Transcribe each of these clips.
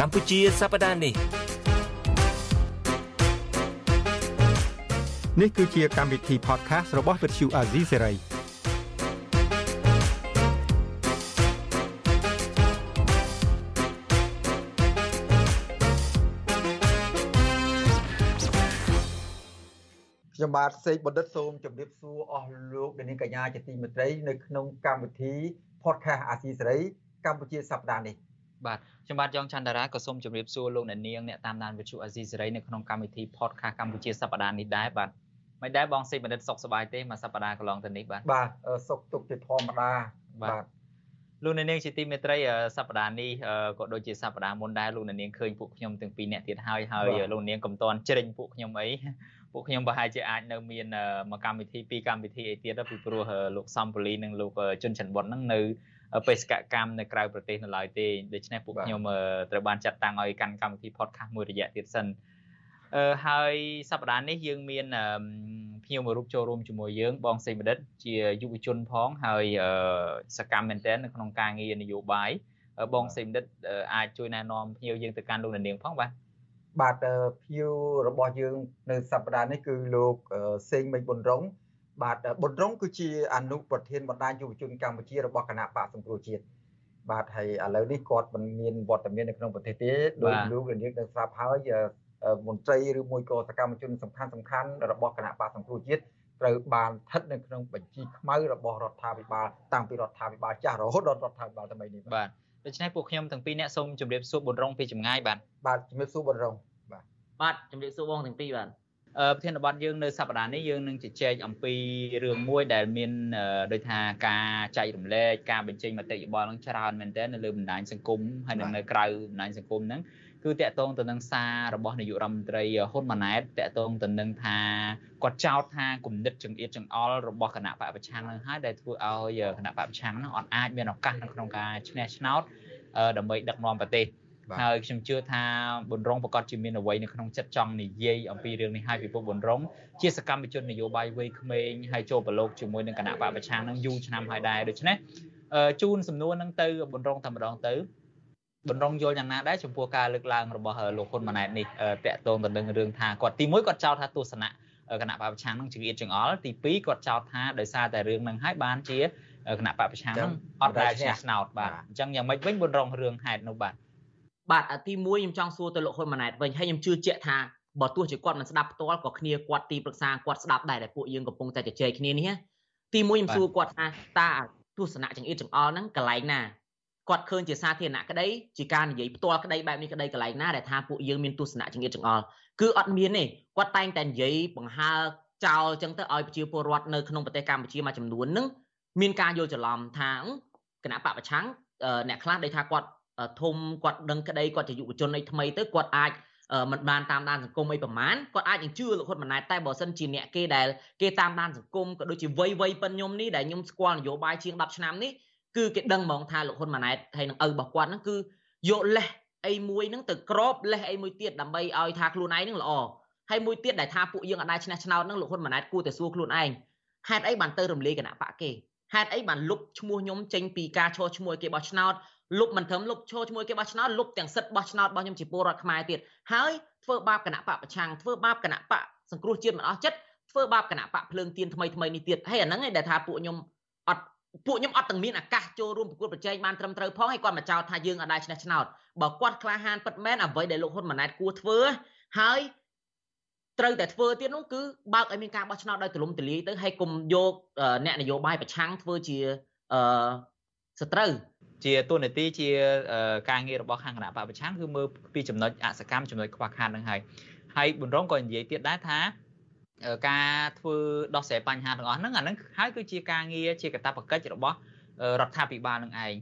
កម្ពុជាសប្តាហ៍នេះនេះគឺជាកម្មវិធី podcast របស់ Vuthu Azizi Serai ខ្ញុំបាទសេកបណ្ឌិតសូមជម្រាបសួរអស់លោកអ្នកនាងកញ្ញាជាទីមេត្រី នៅក្នុងកម្មវិធី podcast អាស៊ីសេរីកម្ពុជាសប្តាហ៍នេះ បាទខ្ញុំបាទយ៉ងច័ន្ទតារាក៏សូមជម្រាបសួរលោកអ្នកនាងអ្នកតាមដានវិទ្យុអាស៊ីសេរីនៅក្នុងកម្មវិធី podcast កម្ពុជាសប្តាហ៍នេះដែរបាទមិនដែរបងសេចបណ្ឌិតសុខសប្បាយទេមួយសប្តាហ៍កន្លងទៅនេះបាទបាទសុខទុក្ខជាធម្មតាបាទលោកអ្នកនាងជាទីមេត្រីសប្តាហ៍នេះក៏ដូចជាសប្តាហ៍មុនដែរលោកអ្នកនាងឃើញពួកខ្ញុំទាំងពីរអ្នកទៀតហើយហើយលោកនាងកំតនជ្រិញពួកខ្ញុំអីពួកខ្ញុំប្រហែលជាអាចនៅមានមួយកម្មវិធីពីរកម្មវិធីអីទៀតពីព្រោះលោកសំពូលីនិងលោកជុនច័ន្ទបុតហ្នឹងនៅ បេសកកម្មនៅក្រៅប្រទេសនៅឡើយទេដូច្នេះពួកខ្ញុំត្រូវបានចាត់តាំងឲ្យកាន់កម្មវិធី podcast មួយរយៈទៀតសិនអឺហើយសប្តាហ៍នេះយើងមានភ្ញៀវមួយរូបចូលរួមជាមួយយើងបងសេមដិតជាយុវជនផងហើយសកម្មមែនទែននៅក្នុងការងារនយោបាយបងសេមដិតអាចជួយណែនាំភ្ញៀវយើងទៅកាន់លោកនាងផងបាទបាទភ្ញៀវរបស់យើងនៅសប្តាហ៍នេះគឺលោកសេងមេឃប៊ុនរង បាទប៊ុនរងគឺជាអនុប្រធានបណ្ដាញយុវជនកម្ពុជារបស់គណៈបកសង្គ្រោះជាតិបាទហើយឥឡូវនេះគាត់មិនមានវត្តមាននៅក្នុងប្រទេសទេដោយលោករាជនឹងស្រាប់ហើយមន្ត្រីឬមួយក៏សកម្មជនសំខាន់សំខាន់របស់គណៈបកសង្គ្រោះជាតិត្រូវបានស្ថិតនៅក្នុងបញ្ជីខ្មៅរបស់រដ្ឋាភិបាលតាំងពីរដ្ឋាភិបាលចាស់រហូតដល់រដ្ឋាភិបាលថ្មីនេះបាទដូច្នេះពួកខ្ញុំទាំងពីរអ្នកសូមជម្រាបសួរប៊ុនរងពីចម្ងាយបាទបាទជម្រាបសួរប៊ុនរងបាទបាទជម្រាបសួរបងទាំងពីរបាទ ប្រធានបទយើងនៅសប្តាហ៍នេះយើងនឹងជជែកអំពីរឿងមួយដែលមានដូចថាការចែករំលែកការបញ្ចេញមតិយោបល់នឹងច្រើនមែនទែននៅលើបណ្ដាញសង្គមហើយនៅក្រៅបណ្ដាញសង្គមហ្នឹងគឺតកតងទៅនឹងសាររបស់នាយករដ្ឋមន្ត្រីហ៊ុនម៉ាណែតតកតងទៅនឹងថាគាត់ចោទថាគំនិតចង្អៀតចង្អល់របស់គណៈបកប្រឆាំងនឹងហើយដែលធ្វើឲ្យគណៈបកប្រឆាំងនឹងអត់អាចមានឱកាសនៅក្នុងការឈ្នះឆ្នោតដើម្បីដឹកនាំប្រទេស ហើយខ្ញុំជឿថាប៊ុនរងប្រកាសជាមានអ្វីនៅក្នុងចិត្តចង់និយាយអំពីរឿងនេះហើយពីពុកប៊ុនរងជាសកម្មជននយោបាយវ័យក្មេងហើយចូលប្រឡូកជាមួយនឹងគណៈបកប្រឆាំងនឹងយូរឆ្នាំហើយដែរដូច្នេះជូនសំណួរនឹងទៅប៊ុនរងតែម្ដងទៅប៊ុនរងយល់យ៉ាងណាដែរចំពោះការលើកឡើងរបស់លោកហ៊ុនម៉ាណែតនេះតកតងទៅនឹងរឿងថាគាត់ទី1គាត់ចោទថាទស្សនៈគណៈបកប្រឆាំងនឹងចង្អៀតចង្អល់ទី2គាត់ចោទថាដោយសារតែរឿងនឹងហើយបានជាគណៈបកប្រឆាំងនឹងអត់ដែលឈ្នះឆ្នោតបាទអញ្ចឹងយ៉ាងម៉េចវិញប៊ុនរងរឿងហេតុនោះបាទ បាទទី1ខ្ញុំចង់សួរទៅលោកហ៊ុនម៉ាណែតវិញហើយខ្ញុំជឿជាក់ថាបើទោះជាគាត់មិនស្ដាប់ផ្ទាល់ក៏គ្នាគាត់ទីប្រឹក្សាគាត់ស្ដាប់ដែរដែលពួកយើងកំពុងតែជជែកគ្នានេះទី1ខ្ញុំសួរគាត់ថាតើទស្សនៈចង្អៀតចង្អល់ហ្នឹងកន្លែងណាគាត់ឃើញជាសាធារណៈក្តីជាការនិយាយផ្ទាល់ក្តីបែបនេះក្តីកន្លែងណាដែលថាពួកយើងមានទស្សនៈចង្អៀតចង្អល់គឺអត់មានទេគាត់តែងតែនិយាយបង្ហើចោលចឹងទៅឲ្យប្រជាពលរដ្ឋនៅក្នុងប្រទេសកម្ពុជាមួយចំនួននឹងមានការយល់ច្រឡំថាគណៈបពប្រឆាំងអ្នកខ្លះដែលថាគាត់ ធំគាត់ដឹងក្តីគាត់ជាយុវជនអីថ្មីទៅគាត់អាចមិនបានតាមដានសង្គមអីប្រមាណគាត់អាចនឹងជឿលោកហ៊ុនម៉ាណែតតែបើសិនជាអ្នកគេដែលគេតាមដានសង្គមក៏ដូចជាវ័យវ័យប៉ុនខ្ញុំនេះដែលខ្ញុំស្គាល់នយោបាយជាង10ឆ្នាំនេះគឺគេដឹងហ្មងថាលោកហ៊ុនម៉ាណែតហើយនឹងឪរបស់គាត់ហ្នឹងគឺយកលេសអីមួយហ្នឹងទៅក្របលេសអីមួយទៀតដើម្បីឲ្យថាខ្លួនឯងហ្នឹងល្អហើយមួយទៀតដែលថាពួកយើងអាចឆ្នះឆ្នោតហ្នឹងលោកហ៊ុនម៉ាណែតគួរតែសួរខ្លួនឯងហេតុអីបានទៅរំលាយគណៈបកគេហេតុអីបានលុបឈ្មោះខ្ញុំចេញពីការឈរឈ្មោះគេបោះឆ្នោត លុបមិនត្រឹមលុបឈរឈ្មោះគេបោះឆ្នោតលុបទាំងសិទ្ធិបោះឆ្នោតរបស់ខ្ញុំជាពលរដ្ឋខ្មែរទៀតហើយធ្វើបាបគណៈបកប្រឆាំងធ្វើបាបគណៈបកសង្គ្រោះជាតិមិនអស់ចិត្តធ្វើបាបគណៈបកភ្លើងទៀនថ្មីថ្មីនេះទៀតហើយអាហ្នឹងឯងដែលថាពួកខ្ញុំអត់ពួកខ្ញុំអត់ទាំងមានឱកាសចូលរួមប្រកួតប្រជែងបានត្រឹមត្រូវផងហើយគាត់មកចោទថាយើងអត់ដែរឆ្នះឆ្នោតបើគាត់ក្លាហានពិតមែនអ្វីដែលលោកហ៊ុនម៉ាណែតគួរធ្វើហើយត្រូវតែធ្វើទៀតនោះគឺបើកឲ្យមានការបោះឆ្នោតដោយទូលំទូលាយទៅហើយគុំយកអ្នកនយោបាយប្រឆាំងធ្វើជាអឺ សត្រូវជាទូនាទីជាការងាររបស់ខាងគណៈបពប្រឆាំងគឺមើលពីចំណុចអសកម្មចំណុចខ្វះខាតនឹងហើយហើយប៊ុនរងក៏និយាយទៀតដែរថាការធ្វើដោះស្រាយបញ្ហាទាំងអស់ហ្នឹងអាហ្នឹងហើយគឺជាការងារជាកាតព្វកិច្ចរបស់រដ្ឋាភិបាលនឹងឯង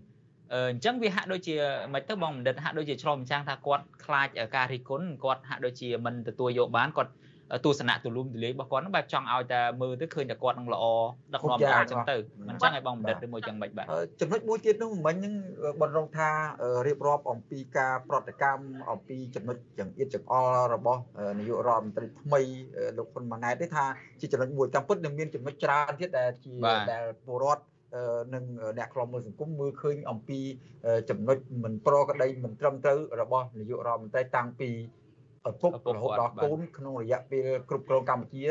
អញ្ចឹងវាហាក់ដូចជាមិនទៅបងបណ្ឌិតហាក់ដូចជាឆ្លងម្ចាំងថាគាត់ខ្លាចការរិះគន់គាត់ហាក់ដូចជាមិនទទួលយកបានគាត់ ទស្សនៈទូលំទូលាយរបស់គាត់ហ្នឹងបែបចង់ឲ្យតែមើលទៅឃើញតែគាត់នឹងល្អដឹកនាំល្អចឹងទៅមិនចឹងឲ្យបងបណ្ឌិតឬមួយចឹងមិនបាទចំណុចមួយទៀតនោះមិញហ្នឹងបនរងថារៀបរាប់អំពីការប្រតិកម្មអំពីចំណុចចង្អៀតចង្អល់របស់នាយករដ្ឋមន្ត្រីថ្មីលោកហ៊ុនម៉ាណែតទេថាជាចំណុចមួយតាមពិតនឹងមានចំណុចច្រើនទៀតដែលជាដែលពលរដ្ឋនឹងអ្នកខ្លំមើលសង្គមមើលឃើញអំពីចំណុចមិនប្រក្រតីមិនត្រឹមត្រូវរបស់នាយករដ្ឋមន្ត្រីតាំងពី ឪពុករហូតដល់កូនក្នុងរយៈពេលគ្រប់គ្រងកម្ពុជា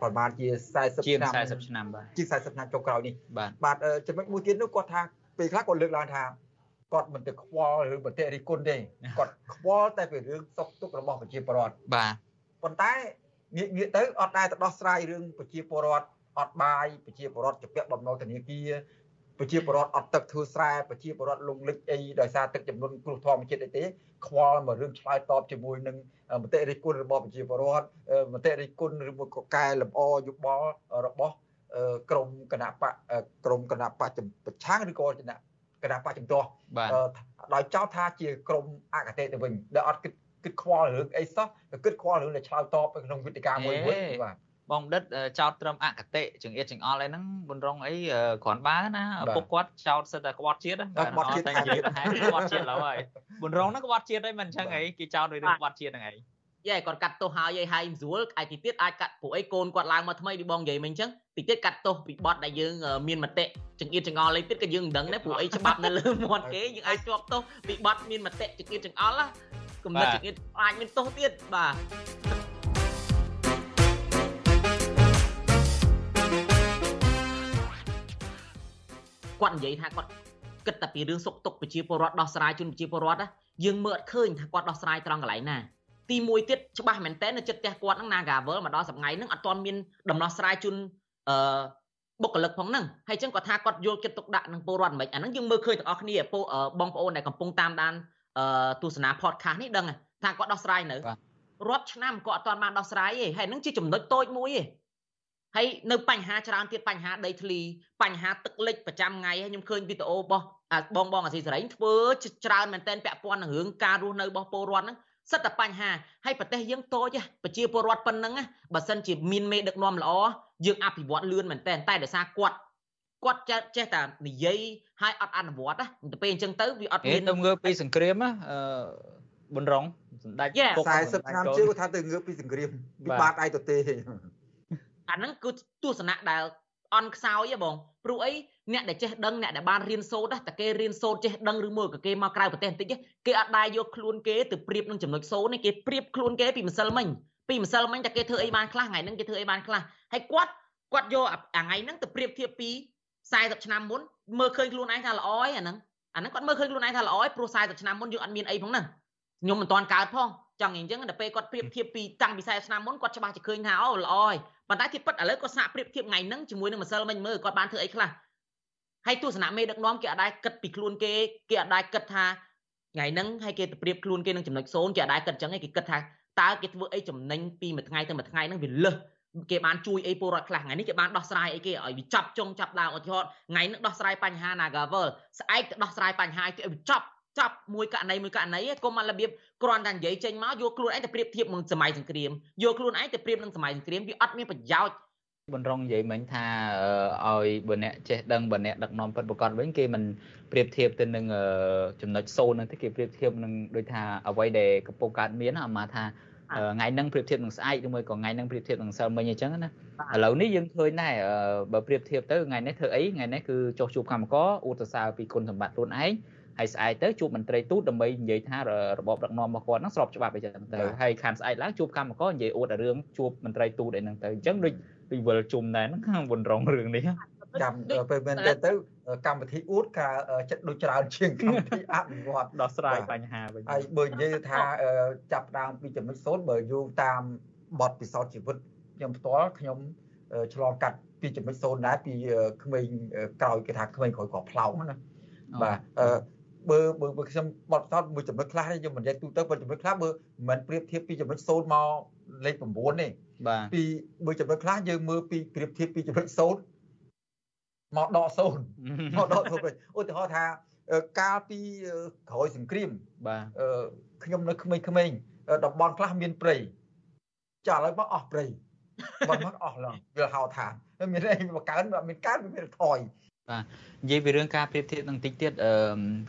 ប្រហែលជា40ឆ្នាំជាង40ឆ្នាំបាទជាង40ឆ្នាំចុងក្រោយនេះបាទបាទចំណុចមួយទៀតនោះគាត់ថាពេលខ្លះគាត់លើកឡើងថាគាត់មិនទៅខ្វល់ឬបន្តិរិគុណទេគាត់ខ្វល់តែពីរឿងសុខទុក្ខរបស់ប្រជាពលរដ្ឋបាទប៉ុន្តែងាកងាកទៅអត់ដែរទៅដោះស្រាយរឿងប្រជាពលរដ្ឋអត់បាយប្រជាពលរដ្ឋជាពាក់បំណុលធនាគារ ប្រជាពលរដ្ឋអត់ទឹកធ្វើស្រែប្រជាពលរដ្ឋលងលិចអីដោយសារទឹកចំនួនគ្រោះធម្មជាតិអីទេខ្វល់មករឿងឆ្លើយតបជាមួយនឹងមតិរិះគន់របស់ប្រជាពលរដ្ឋមតិរិះគន់ឬមួយក៏កែលម្អយោបល់របស់ក្រមគណៈបកក្រមគណៈបកប្រឆាំងឬក៏គណៈគណៈបកជំទាស់ដោយចោទថាជាក្រមអកតេទៅវិញដែលអត់គិតគិតខ្វល់រឿងអីសោះគិតខ្វល់រឿងដែលឆ្លើយតបក្នុងវិទ្យាមួយមួយបាទ បងដិតចោតត្រឹមអកតេចង្អៀតចង្អល់អីហ្នឹងបុនរងអីគ្រាន់បើណាពុកគាត់ចោតសិតតែក្បត់ជាតិក្បត់ជាតិតែនិយាយថាក្បត់ជាតិឡើយបុនរងហ្នឹងក្បត់ជាតិអីមិនអញ្ចឹងអីគេចោតដោយរឿងក្បត់ជាតិហ្នឹងអីយេគាត់កាត់ទោសហើយហើយមិនស្រួលឯទីទៀតអាចកាត់ពួកអីកូនគាត់ឡើងមកថ្មីពីបងនិយាយមិញអញ្ចឹងទីទៀតកាត់ទោសពីបត់ដែលយើងមានមតិចង្អៀតចង្អល់អីទៀតក៏យើងមិនដឹងដែរពួកអីច្បាប់នៅលើមាត់គេយើងអាចជាប់ទោសពីបត់មានមតិចង្អៀតចង្អល់ណាគំនិតចង្អៀតអាចមានទោសទៀតបាទ គាត់និយាយថាគាត់គិតតែពីរឿងសុខទុក្ខប្រជាពលរដ្ឋដោះស្រាយជូនប្រជាពលរដ្ឋណាយើងមើលអត់ឃើញថាគាត់ដោះស្រាយត្រង់កន្លែងណាទីមួយទៀតច្បាស់មែនតើនៅចិត្តផ្ទះគាត់ហ្នឹង Nagavel មកដល់សម្ងៃហ្នឹងអត់ទាន់មានដំណោះស្រាយជូនអឺបុគ្គលិកផងហ្នឹងហើយអញ្ចឹងគាត់ថាគាត់យកចិត្តទុកដាក់នឹងពលរដ្ឋមិនអាហ្នឹងយើងមើលឃើញទាំងអស់គ្នាបងប្អូនដែលកំពុងតាមដានទស្សនា podcast នេះដឹងថាគាត់ដោះស្រាយនៅរាប់ឆ្នាំគាត់អត់ទាន់បានដោះស្រាយទេហើយហ្នឹងជាចំណុចតូចមួយទេ ហើយនៅបញ្ហាច្រើនទៀតបញ្ហាដីធ្លីបញ្ហាទឹកលិចប្រចាំថ្ងៃខ្ញុំឃើញវីដេអូរបស់បងបងអាស៊ីសេរីធ្វើច្រើនមែនតែនពាក់ព័ន្ធនឹងរឿងការរស់នៅរបស់ពលរដ្ឋហ្នឹងសិតតែបញ្ហាហើយប្រទេសយើងតូចប្រជាពលរដ្ឋប៉ុណ្ណឹងបើសិនជាមានមេដឹកនាំល្អយើងអភិវឌ្ឍលឿនមែនតែនតែដោយសារគាត់គាត់ចេះតែនិយាយហើយអត់អនុវត្តណាទៅពេលអញ្ចឹងទៅវាអត់មានទៅងើបពីសង្គ្រាមណាអឺប៊ុនរងសម្ដេច40ឆ្នាំជឿថាទៅងើបពីសង្គ្រាមវិបាកឯទៅទេ អាហ្នឹងគឺទស្សនៈដែលអន់ខ្សោយហ៎បងព្រោះអីអ្នកដែលចេះដឹងអ្នកដែលបានរៀនសូត្រតែគេរៀនសូត្រចេះដឹងឬមួយក៏គេមកក្រៅប្រទេសបន្តិចគេអត់ដែរយកខ្លួនគេទៅប្រៀបនឹងចំណុចសូត្រនេះគេប្រៀបខ្លួនគេពីម្សិលមិញពីម្សិលមិញតែគេធ្វើអីបានខ្លះថ្ងៃហ្នឹងគេធ្វើអីបានខ្លះហើយគាត់គាត់យកអាថ្ងៃហ្នឹងទៅប្រៀបធៀបពី40ឆ្នាំមុនមើលឃើញខ្លួនឯងថាល្អឯអាហ្នឹងអាហ្នឹងគាត់មើលឃើញខ្លួនឯងថាល្អឯព្រោះ40ឆ្នាំមុនយើងអត់មានអីផងហ្នឹងខ្ញុំមិនទាន់កើតផង ចង់អញ្ចឹងដល់ពេលគាត់ប្រៀបធៀបពីតាំងពី40ឆ្នាំមុនគាត់ច្បាស់ជាឃើញថាអូល្អហើយប៉ុន្តែទីពិតឥឡូវគាត់សាកប្រៀបធៀបថ្ងៃហ្នឹងជាមួយនឹងម្សិលមិញមើលគាត់បានធ្វើអីខ្លះហើយទស្សនៈមេដឹកនាំគេអត់ដែរគិតពីខ្លួនគេគេអត់ដែរគិតថាថ្ងៃហ្នឹងហើយគេទៅប្រៀបខ្លួនគេនឹងចំណុចសូន្យគេអត់ដែរគិតអញ្ចឹងឯងគេគិតថាតើគេធ្វើអីចំណេញពីមួយថ្ងៃទៅមួយថ្ងៃហ្នឹងវាលឹះគេបានជួយអីពលរដ្ឋខ្លះថ្ងៃនេះគេបានដោះស្រាយអីគេឲ្យវាចាប់ចុងចាប់ដើមឧទាហរណ៍ថ្ងៃនេះដោះស្រាយបញ្ហា Nagavel ស្អែកទៅដោះស្រាយបញ្ហាគេឲ្យវាចាប់ ចាប់មួយករណីមួយករណីកុំមករបៀបគ្រាន់តែនិយាយចេញមកយកខ្លួនឯងទៅប្រៀបធៀបនឹងសម័យសង្គ្រាមយកខ្លួនឯងទៅប្រៀបនឹងសម័យសង្គ្រាមវាអត់មានប្រយោជន៍បណ្រងនិយាយមិញថាឲ្យបើអ្នកចេះដឹងបើអ្នកដឹកនាំពិតប្រកបវិញគេមិនប្រៀបធៀបទៅនឹងចំណុចសូនហ្នឹងទេគេប្រៀបធៀបនឹងដូចថាអ្វីដែលកំពុងកើតមានអាមកថាថ្ងៃហ្នឹងប្រៀបធៀបនឹងស្អែកឬមួយក៏ថ្ងៃហ្នឹងប្រៀបធៀបនឹងសិលមិញអញ្ចឹងណាឥឡូវនេះយើងឃើញដែរបើប្រៀបធៀបទៅថ្ងៃនេះធ្វើអីថ្ងៃនេះគឺចុះជួបកម្មករអ៊ូតសរសើរពីគុណសម្បត្តិខ្លួនឯង ហើយស្អែកទៅជួបមន្ត្រីទូតដើម្បីនិយាយថារបបដឹកនាំរបស់គាត់ហ្នឹងស្របច្បាប់អីចឹងទៅហើយខាងស្អែកឡើងជួបកម្មករនិយាយអួតរឿងជួបមន្ត្រីទូតអីហ្នឹងទៅអញ្ចឹងដូចពីវិលជុំដែរហ្នឹងខាងបុនរងរឿងនេះចាំពេលមែនទៅទៅកម្មវិធីអួតការចិត្តដូចច្រើនជាងកម្មវិធីអភិវឌ្ឍដោះស្រាយបញ្ហាវិញហើយបើនិយាយថាចាប់ដើមពីចំណុចសូន្យបើយោងតាមបទពិសោធន៍ជីវិតខ្ញុំផ្ទាល់ខ្ញុំឆ្លងកាត់ពីចំណុចសូន្យដែរពីក្មេងក្រោយគេថាក្មេងក្រោយក៏ផ្លោកណាបាទ បើបើខ្ញុំបត់សតមួយចំណុចខ្លះខ្ញុំមិននិយាយទូទៅបើចំណុចខ្លះបើមិនប្រៀបធៀបពីចំណុច0មកលេខ9ទេបាទពីមួយចំណុចខ្លះយើងមើលពីប្រៀបធៀបពីចំណុច0មកដក0មកដក0វិញឧទាហរណ៍ថាកាលពីក្រោយសង្គ្រាមបាទខ្ញុំនៅក្មេងៗតំបន់ខ្លះមានព្រៃចាឥឡូវមកអស់ព្រៃបាត់មកអស់ឡើងវាហៅថាមានអីមកកើនមានកើនមានថយ បាទនិយាយពីរឿងការប្រៀបធៀបនឹងតិចទៀតអឺ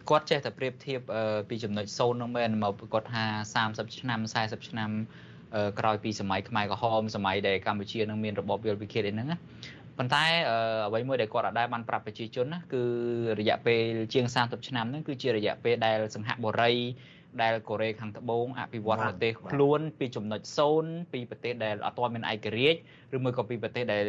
គាត់ចេះតែប្រៀបធៀបពីចំណុចសូន្យនោះមែនមកគាត់ថា30ឆ្នាំ40ឆ្នាំក្រោយពីសម័យខ្មែរក្រហមសម័យដែលកម្ពុជានឹងមានរបបយល់វិឃាតអីហ្នឹងណាបប៉ុន្តែអ្វីមួយដែលគាត់អាចដែរបានប្រាប់ប្រជាជនណាគឺរយៈពេលជាង30ឆ្នាំហ្នឹងគឺជារយៈពេលដែលសង្ហបុរីដែលកូរ៉េខាងត្បូងអភិវឌ្ឍប្រទេសខ្លួនពីចំណុច0ពីប្រទេសដែលអត់ទាន់មានឯករាជ្យឬមួយក៏ពីប្រទេសដែល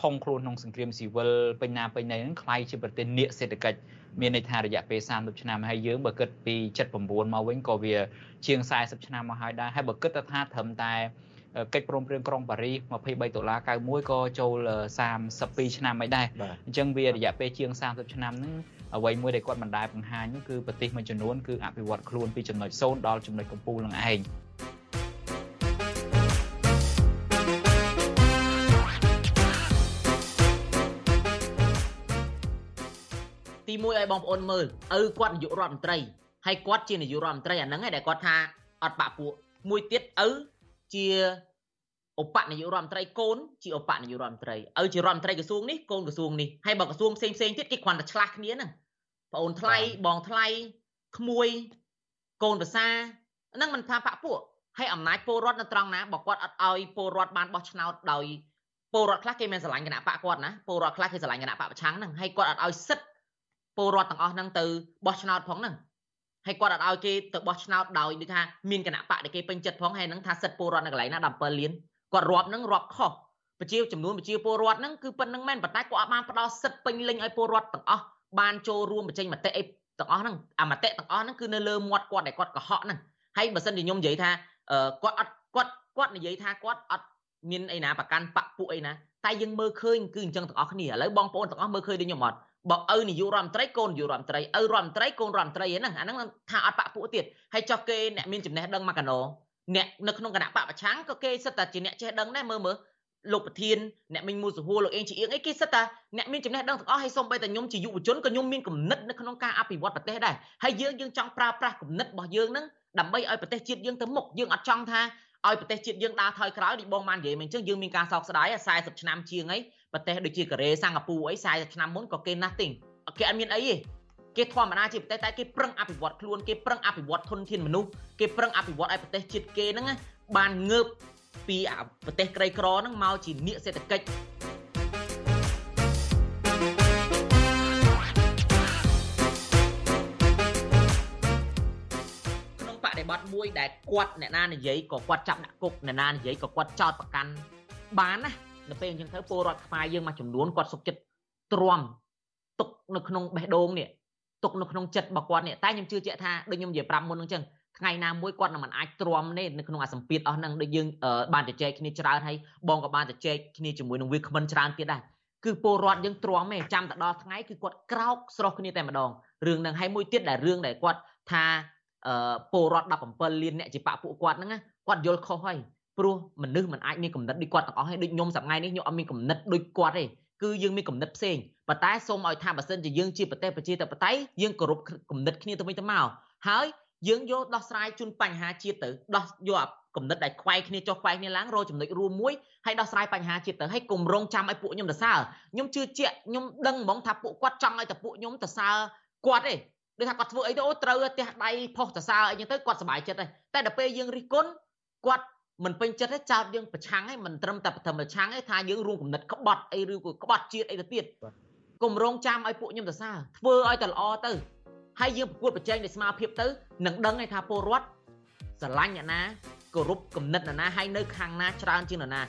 ផុងខ្លួនក្នុងសង្គ្រាមស៊ីវិលពេញណាពេញណីហ្នឹងคล้ายជាប្រទេសនៀកសេដ្ឋកិច្ចមានន័យថារយៈពេល30ឆ្នាំហើយយើងបើគិតពី79មកវិញក៏វាជាង40ឆ្នាំមកហើយដែរហើយបើគិតទៅថាត្រឹមតែកិច្ចព្រមព្រៀងក្រុងប៉ារីស23ដុល្លារ91ក៏ចូល32ឆ្នាំមិនដែរអញ្ចឹងវារយៈពេលជាង30ឆ្នាំហ្នឹងអ្វីមួយដែលគាត់មិនដែលបង្ហាញនោះគឺប្រទេសមួយចំនួនគឺអភិវឌ្ឍខ្លួនពីចំណុច0ដល់ចំណុចកំពូលនឹងឯង ទី1ឲ្យបងប្អូនមើលឪគាត់នាយករដ្ឋមន្ត្រីហើយគាត់ជានាយករដ្ឋមន្ត្រីអាហ្នឹងឯងដែលគាត់ថាអត់បាក់ពួកមួយទៀតឪជាឧបនាយករដ្ឋមន្ត្រីកូនជាឧបនាយករដ្ឋមន្ត្រីឪជារដ្ឋមន្ត្រីក្រសួងនេះកូនក្រសួងនេះហើយបើក្រសួងផ្សេងផ្សេងទៀតគេគ្រាន់តែឆ្លាស់គ្នាហ្នឹងប្អូនថ្លៃបងថ្លៃក្មួយកូនប្រសាហ្នឹងមិនថាបពពួកហើយអំណាចពលរដ្ឋនៅត្រង់ណាបើគាត់អត់ឲ្យពលរដ្ឋបានបោះឆ្នោតដោយពលរដ្ឋខ្លះគេមានស្រឡាញ់គណៈបកគាត់ណាពលរដ្ឋខ្លះគេស្រឡាញ់គណៈបកប្រឆាំងហ្នឹងហើយគាត់អត់ឲ្យសិទ្ធ ពលរដ្ឋទាំងអស់ហ្នឹងទៅបោះឆ្នោតផងហ្នឹងហើយគាត់អត់ឲ្យគេទៅបោះឆ្នោតដោយដូចថាមានគណៈបកដែលគេពេញចិត្តផងហើយហ្នឹងថាសិទ្ធពលរដ្ឋនៅកន្លែងណា17លានគាត់រាប់ហ្នឹងរាប់ខុសប្រជាចំនួនប្រជាពលរដ្ឋហ្នឹងគឺប៉ុណ្្នឹងមែនប៉ុន្តែគាត់អត់បានផ្ដល់សិទ្ធពេញលេញឲ្យពលរដ្ឋទាំងអស់បានចូលរួមបញ្ចេញមតិអីទាំងអស់ហ្នឹងអាមតិទាំងអស់ហ្នឹងគឺនៅលើមាត់គាត់ដែលគាត់កុហកហ្នឹងហើយបើសិនជាខ្ញុំនិយាយថាគាត់អត់គាត់គាត់និយាយថាគាត់អត់មានអីណាប្រកាន់បពពួកអីណាតែយើងមើលឃើញគឺអញ្ចឹងទាំងអស់គ្នាឥឡូវបងប្អូនទាំងអស់មើលឃើញដូចខ្ញុំអត់ បើឪនាយករដ្ឋមន្ត្រីកូននាយករដ្ឋមន្ត្រីឪរដ្ឋមន្ត្រីកូនរដ្ឋមន្ត្រីហ្នឹងអាហ្នឹងថាអត់បពពួកទៀតហើយចុះគេអ្នកមានចំណេះដឹងមកកណោអ្នកនៅក្នុងគណៈបពប្រឆាំងក៏គេសិតតែជាអ្នកចេះដឹងដែរមើលមើលលោកប្រធានអ្នកមីងមូសហួរលោកអេងជាអៀងអីគេសិតតែអ្នកមានចំណេះដឹងទាំងអស់ហើយសូម្បីតែខ្ញុំជាយុវជនក៏ខ្ញុំមានគំនិតនៅក្នុងការអភិវឌ្ឍប្រទេសដែរហើយយើងយើងចង់ប្រើប្រាស់គំនិតរបស់យើងហ្នឹងដើម្បីឲ្យប្រទេសជាតិយើងទៅមុខយើងអត់ចង់ថាឲ្យប្រទេសជាតិយើងដើរថយក្រោយដូចបងបាននិយាយមកអញ្ចឹងយើងមានការសោកស្ដាយ40ឆ្នាំជាងអី ប្រទេសដូចជាកូរ៉េសិង្ហបុរីអី40ឆ្នាំមុនក៏គេណាស់ទិញគេអត់មានអីទេគេធម្មតាជាប្រទេសតែគេប្រឹងអភិវឌ្ឍខ្លួនគេប្រឹងអភិវឌ្ឍធនធានមនុស្សគេប្រឹងអភិវឌ្ឍឲ្យប្រទេសជាតិគេហ្នឹងបានងើបពីប្រទេសក្រីក្រហ្នឹងមកជានាគសេដ្ឋកិច្ចក្នុងបដិបត្តិមួយដែលគាត់អ្នកណានិយាយក៏គាត់ចាប់ដាក់គុកអ្នកណានិយាយក៏គាត់ចោទប្រកាន់បានណា នៅពេលអញ្ចឹងទៅពលរដ្ឋខ្មែរយើងមួយចំនួនគាត់សុខចិត្តទ្រាំទុកនៅក្នុងបេះដូងនេះទុកនៅក្នុងចិត្តរបស់គាត់នេះតែខ្ញុំជឿជាក់ថាដូចខ្ញុំនិយាយប្រាប់មុនហ្នឹងចឹងថ្ងៃណាមួយគាត់នឹងមិនអាចទ្រាំទេនៅក្នុងអាសម្ពាធអស់ហ្នឹងដូចយើងបានជជែកគ្នាច្រើនហើយបងក៏បានជជែកគ្នាជាមួយនឹងវាគ្មិនច្រើនទៀតដែរគឺពលរដ្ឋយើងទ្រាំទេចាំទៅដល់ថ្ងៃគឺគាត់ក្រោកស្រស់គ្នាតែម្ដងរឿងហ្នឹងហើយមួយទៀតដែលរឿងដែលគាត់ថាពលរដ្ឋ17លានអ្នកជាបពពួកគាត់ហ្នឹងគាត់យល់ខុសហើយ ព្រោះមនុស្សមិនអាចមានគំនិតដូចគាត់ទាំងអស់ហើយដូចខ្ញុំសម្ងាយនេះខ្ញុំអត់មានគំនិតដូចគាត់ទេគឺយើងមានគំនិតផ្សេងប៉ុន្តែសូមឲ្យថាបើសិនជាយើងជាប្រទេសប្រជាធិបតេយ្យយើងគោរពគំនិតគ្នាទៅវិញទៅមកហើយយើងយកដោះស្រាយជូនបញ្ហាជាតិទៅដោះយកគំនិតដែលខ្វែងគ្នាចុះខ្វែងគ្នាឡើងរកចំណុចរួមមួយហើយដោះស្រាយបញ្ហាជាតិទៅហើយគម្រងចាំឲ្យពួកខ្ញុំទៅសើខ្ញុំជឿជាក់ខ្ញុំដឹងហ្មងថាពួកគាត់ចង់ឲ្យតែពួកខ្ញុំទៅសើគាត់ទេដូចថាគាត់ធ្វើអីទៅអូត្រូវផ្ទះដៃផុសទៅសើអីចឹងទៅគាត់សប្បាយចិត្តដែរតែដល់ពេលយើងរិះគន់គាត់ មិនពេញចិត្តទេចោតយើងប្រឆាំងឯងមិនត្រឹមតែប្រប្រឆាំងឯងថាយើងរួមគំនិតក្បត់អីឬក៏ក្បត់ជាតិអីទៅទៀតគម្រងចាំឲ្យពួកខ្ញុំទៅសើធ្វើឲ្យតែល្អទៅហើយយើងប្រកួតប្រជែងដោយស្មារតីទៅនឹងដឹងឯថាពលរដ្ឋស្រឡាញ់អ្នកណាគោរពគំនិតអ្នកណាហើយនៅខាងណាច្រើនជាងអ្នកណា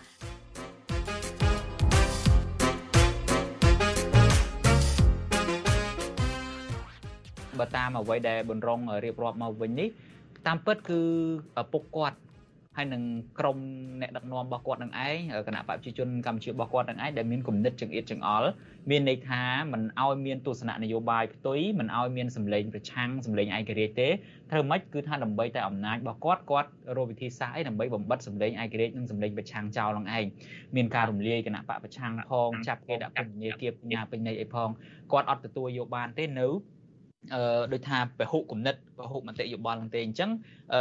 បើតាមអ្វីដែលប៊ុនរងរៀបរាប់មកវិញនេះតាមពិតគឺពុកគាត់ ហើយនឹងក្រុមអ្នកដឹកនាំរបស់គាត់នឹងឯងគណៈបព្វជិជនកម្ពុជារបស់គាត់នឹងឯងដែលមានគំនិតចង្អៀតចង្អល់មានន័យថាមិនឲ្យមានទស្សនៈនយោបាយផ្ទុយមិនឲ្យមានសម្លេងប្រឆាំងសម្លេងឯករាជ្យទេត្រូវមិនគឺថាដើម្បីតែអំណាចរបស់គាត់គាត់រកវិធីសាស្ត្រអីដើម្បីបំបិតសម្លេងឯករាជ្យនិងសម្លេងប្រឆាំងចោលនឹងឯងមានការរំលាយគណៈបកប្រឆាំងផងចាប់គេដាក់ពន្ធនាគារបញ្ញាពេញន័យអីផងគាត់អត់ទទួលយកបានទេនៅ អឺដូចថាពហុគំនិតពហុមតិយោបល់នឹងទេអញ្ចឹងអឺ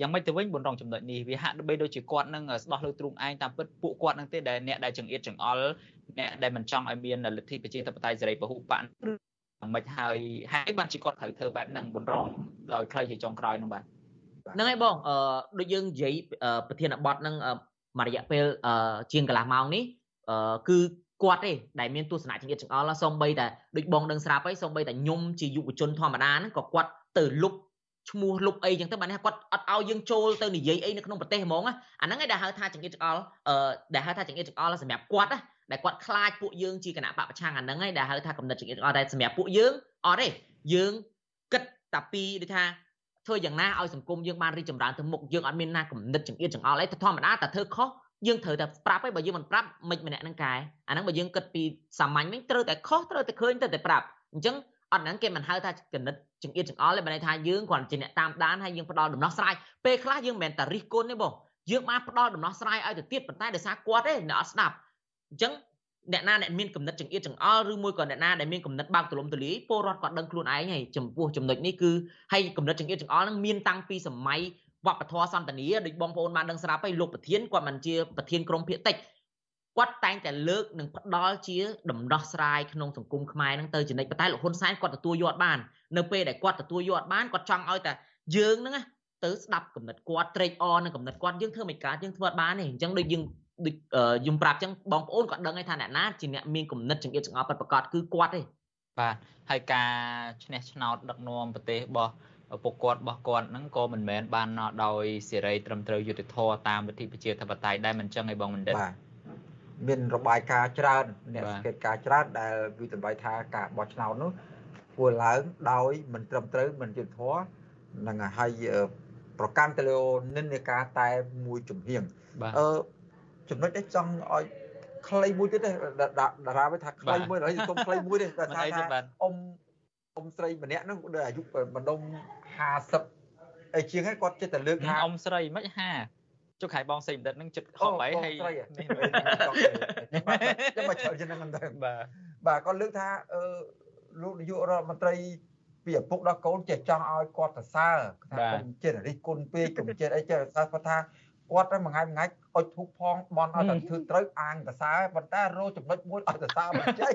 យ៉ាងម៉េចទៅវិញបុនរងចំណុចនេះវាហាក់បីដូចជាគាត់នឹងស្ដោះលើទ្រូងឯងតាមពិតពួកគាត់នឹងទេដែលអ្នកដែលចង្អៀតចង្អល់អ្នកដែលមិនចង់ឲ្យមានលទ្ធិប្រជាធិបតេយ្យសេរីពហុបកយ៉ាងម៉េចហើយហើយបានជាគាត់ត្រូវធ្វើបែបហ្នឹងបុនរងដោយខ្លីជាចុងក្រោយហ្នឹងបាទហ្នឹងហើយបងអឺដូចយើងនិយាយប្រធានបទហ្នឹងមួយរយៈពេលជាងកន្លះម៉ោងនេះអឺគឺ គាត់ទេដែលមានទស្សនៈចង្អៀតចង្អល់សូម្បីតែដូចបងដឹងស្រាប់ហើយសូម្បីតែខ្ញុំជាយុវជនធម្មតាហ្នឹងក៏គាត់ទៅលុបឈ្មោះលុបអីចឹងទៅបាទគាត់អត់ឲ្យយើងចូលទៅនិយាយអីនៅក្នុងប្រទេសហ្មងអាហ្នឹងឯងដែលហៅថាចង្អៀតចង្អល់អឺដែលហៅថាចង្អៀតចង្អល់សម្រាប់គាត់ណាដែលគាត់ខ្លាចពួកយើងជាគណៈបពប្រឆាំងអាហ្នឹងឯងដែលហៅថាកំណត់ចង្អៀតចង្អល់តែសម្រាប់ពួកយើងអត់ទេយើងគិតតែពីដូចថាធ្វើយ៉ាងណាឲ្យសង្គមយើងបានរីកចម្រើនទៅមុខយើងអត់មានណាកំណត់ចង្អៀតចង្អល់អីធម្មតាតែធ្វើខុស យើងត្រូវតែប្រាប់ឯងបើយើងមិនប្រាប់មិនម្នាក់នឹងកែអាហ្នឹងបើយើងគិតពីសាមញ្ញវិញត្រូវតែខុសត្រូវតែឃើញត្រូវតែប្រាប់អញ្ចឹងអត់ហ្នឹងគេមិនហៅថាកណិតចង្អៀតចង្អល់ទេបើន័យថាយើងគ្រាន់ជាអ្នកតាមដានហើយយើងផ្ដល់ដំណោះស្រាយពេលខ្លះយើងមិនមែនតែរិះគន់ទេបងយើងបានផ្ដល់ដំណោះស្រាយឲ្យទៅទៀតប៉ុន្តែដោយសារគាត់ទេអ្នកអត់ស្ដាប់អញ្ចឹងអ្នកណាអ្នកមានកំណត់ចង្អៀតចង្អល់ឬមួយក៏អ្នកណាដែលមានកំណត់បើកទលំទលាយពលរដ្ឋគាត់ដឹងខ្លួនឯងហើយចំពោះចំណុចនេះគឺហើយកំណត់ចង្អៀតចង្អល់នឹងមានតាំងពីសម័យ វប្បធម៌សន្តានាដូចបងប្អូនបានដឹងស្រាប់ហើយលោកប្រធានគាត់មិនជាប្រធានក្រមភាគតិចគាត់តែងតែលើកនិងផ្ដល់ជាដំណោះស្រាយក្នុងសង្គមខ្មែរហ្នឹងទៅចំណិចប៉ុន្តែលោកហ៊ុនសែនគាត់ទទួលយកបាននៅពេលដែលគាត់ទទួលយកបានគាត់ចង់ឲ្យតែយើងហ្នឹងទៅស្ដាប់កំណត់គាត់ត្រេកអរនឹងកំណត់គាត់យើងធ្វើមិនកើតយើងធ្វើអត់បានទេអញ្ចឹងដូចយើងដូចយំប្រាប់អញ្ចឹងបងប្អូនគាត់ដឹងហើយថាអ្នកណាជាអ្នកមានគំនិតចង្អៀតចង្អល់ពិតប្រាកដគឺគាត់ទេបាទហើយការឈ្នះឆ្នោតដឹកនាំប្រទេសរបស់ ពួកគាត់របស់គាត់ហ្នឹងក៏មិនមែនបានដោយសេរីត្រឹមត្រូវយុត្តិធម៌តាមវិធីប្រជាធិបតេយ្យដែរមិនចឹងឯងបងបណ្ឌិតបាទមានរបាយការណ៍ច្រើនអ្នកសង្កេតការច្រើនដែលវិតម្លៃថាការបោះឆ្នោតនោះធ្វើឡើងដោយមិនត្រឹមត្រូវមិនយុត្តិធម៌នឹងហើយប្រកាន់ទៅលើនិន្នាការតែមួយជំហៀងអឺចំណុចនេះចង់ឲ្យខ្លីមួយទៀតទេតារាវិញថាខ្លីមួយហើយសុំខ្លីមួយទេតែថាអ៊ំអ៊ំស្រីម្នាក់ហ្នឹងដូចអាយុបណ្ដុំ 50អីជាងហើយគាត់ចិត្តតែលើកថាអ៊ំស្រីមិន50ចុះខៃបងស្រីបណ្ឌិតហ្នឹងចិត្តខំអីហើយនេះចាំមកច្រើនជាងហ្នឹងទៅបាទបាទគាត់លើកថាអឺលោកនាយករដ្ឋមន្ត្រីពីឪពុកដល់កូនចេះចង់ឲ្យគាត់សរសើរថាកុំចិត្តរិះគន់ពេកកុំចិត្តអីចេះសរសើរគាត់ថា គាត់តែមួយថ្ងៃមួយថ្ងៃអុជធូបផងបន់ឲ្យតែធ្វើត្រូវអាងតសើប៉ុន្តែរោចំណុចមួយឲ្យតសើមិនចេញ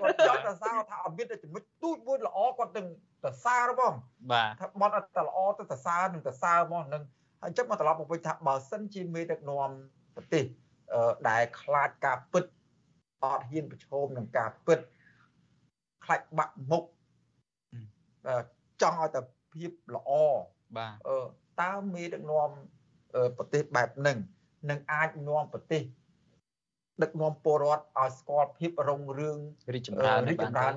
គាត់ចង់តសើថាអត់មានតែចំណុចទូចមួយល្អគាត់ទាំងតសើបងបាទថាបន់ឲ្យតែល្អទៅតសើនឹងតសើមកនឹងហើយចុះមកត្រឡប់មកវិញថាបើសិនជាមេដឹកនាំប្រទេសដែលខ្លាចការពិតអត់ហ៊ានប្រឈមនឹងការពិតខ្លាចបាក់មុខចង់ឲ្យតែភាពល្អបាទតើមេដឹកនាំ ប្រទេសបែបហ្នឹងនឹងអាចនាំប្រទេសដឹកនាំពលរដ្ឋឲ្យស្គាល់ភាពរុងរឿងរីកចម្រើនរីកចម្រើន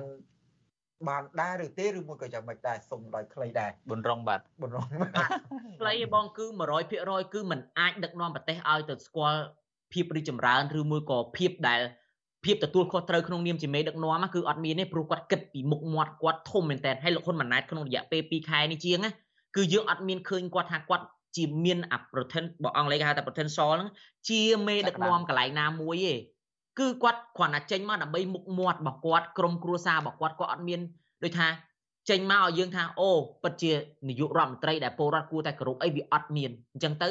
បានដែរឬទេឬមួយក៏យ៉ាងម៉េចដែរសុំដោយខ្លីដែរបុនរងបាទបុនរងខ្លីបងគឺ100%គឺมันអាចដឹកនាំប្រទេសឲ្យទៅស្គាល់ភាពរីកចម្រើនឬមួយក៏ភាពដែលភាពទទួលខុសត្រូវក្នុងនាមជាមេដឹកនាំគឺអត់មានទេព្រោះគាត់គិតពីមុខមាត់គាត់ធំមែនតើហើយលោកហ៊ុនម៉ាណែតក្នុងរយៈពេល2ខែនេះជាងណាគឺយើងអត់មានឃើញគាត់ថាគាត់ ជាមានអា pretend បើអង់គ្លេសគេហៅថា potential ហ្នឹងជាមេដឹកនាំកន្លែងណាមួយទេគឺគាត់គ្រាន់តែចេញមកដើម្បីមុខមាត់របស់គាត់ក្រុមគ្រួសាររបស់គាត់គាត់អត់មានដូចថាចេញមកឲ្យយើងថាអូពិតជានាយករដ្ឋមន្ត្រីដែលពលរដ្ឋគួរតែគោរពអីវាអត់មានអញ្ចឹងទៅ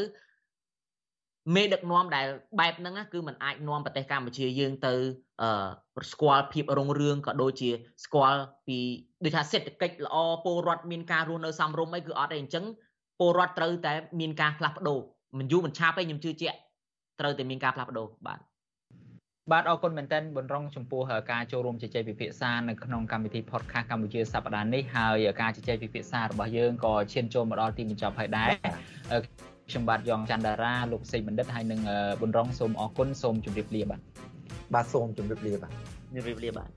មេដឹកនាំដែលបែបហ្នឹងគឺมันអាចនាំប្រទេសកម្ពុជាយើងទៅអឺស្គាល់ភាពរុងរឿងក៏ដូចជាស្គាល់ពីដូចថាសេដ្ឋកិច្ចល្អពលរដ្ឋមានការរស់នៅសមរម្យអីគឺអត់ទេអញ្ចឹង ពលរដ្ឋត្រូវតែមានការផ្លាស់ប្ដូរមិនយូរមិនឆាប់ទេខ្ញុំជឿជាក់ត្រូវតែមានការផ្លាស់ប្ដូរបាទបាទអរគុណមែនទែនប៊ុនរងចំពោះការចូលរួមជជែកពិភាក្សានៅក្នុងកម្មវិធី podcast កម្ពុជាសប្តាហ៍នេះហើយការជជែកពិភាក្សារបស់យើងក៏ឈានចូលមកដល់ទីបញ្ចប់ហើយដែរខ្ញុំបាទយ៉ងច័ន្ទតារាលោកសេកបណ្ឌិតហើយនិងប៊ុនរងសូមអរគុណសូមជម្រាបលាបាទបាទសូមជម្រាបលាបាទជម្រាបលាបាទ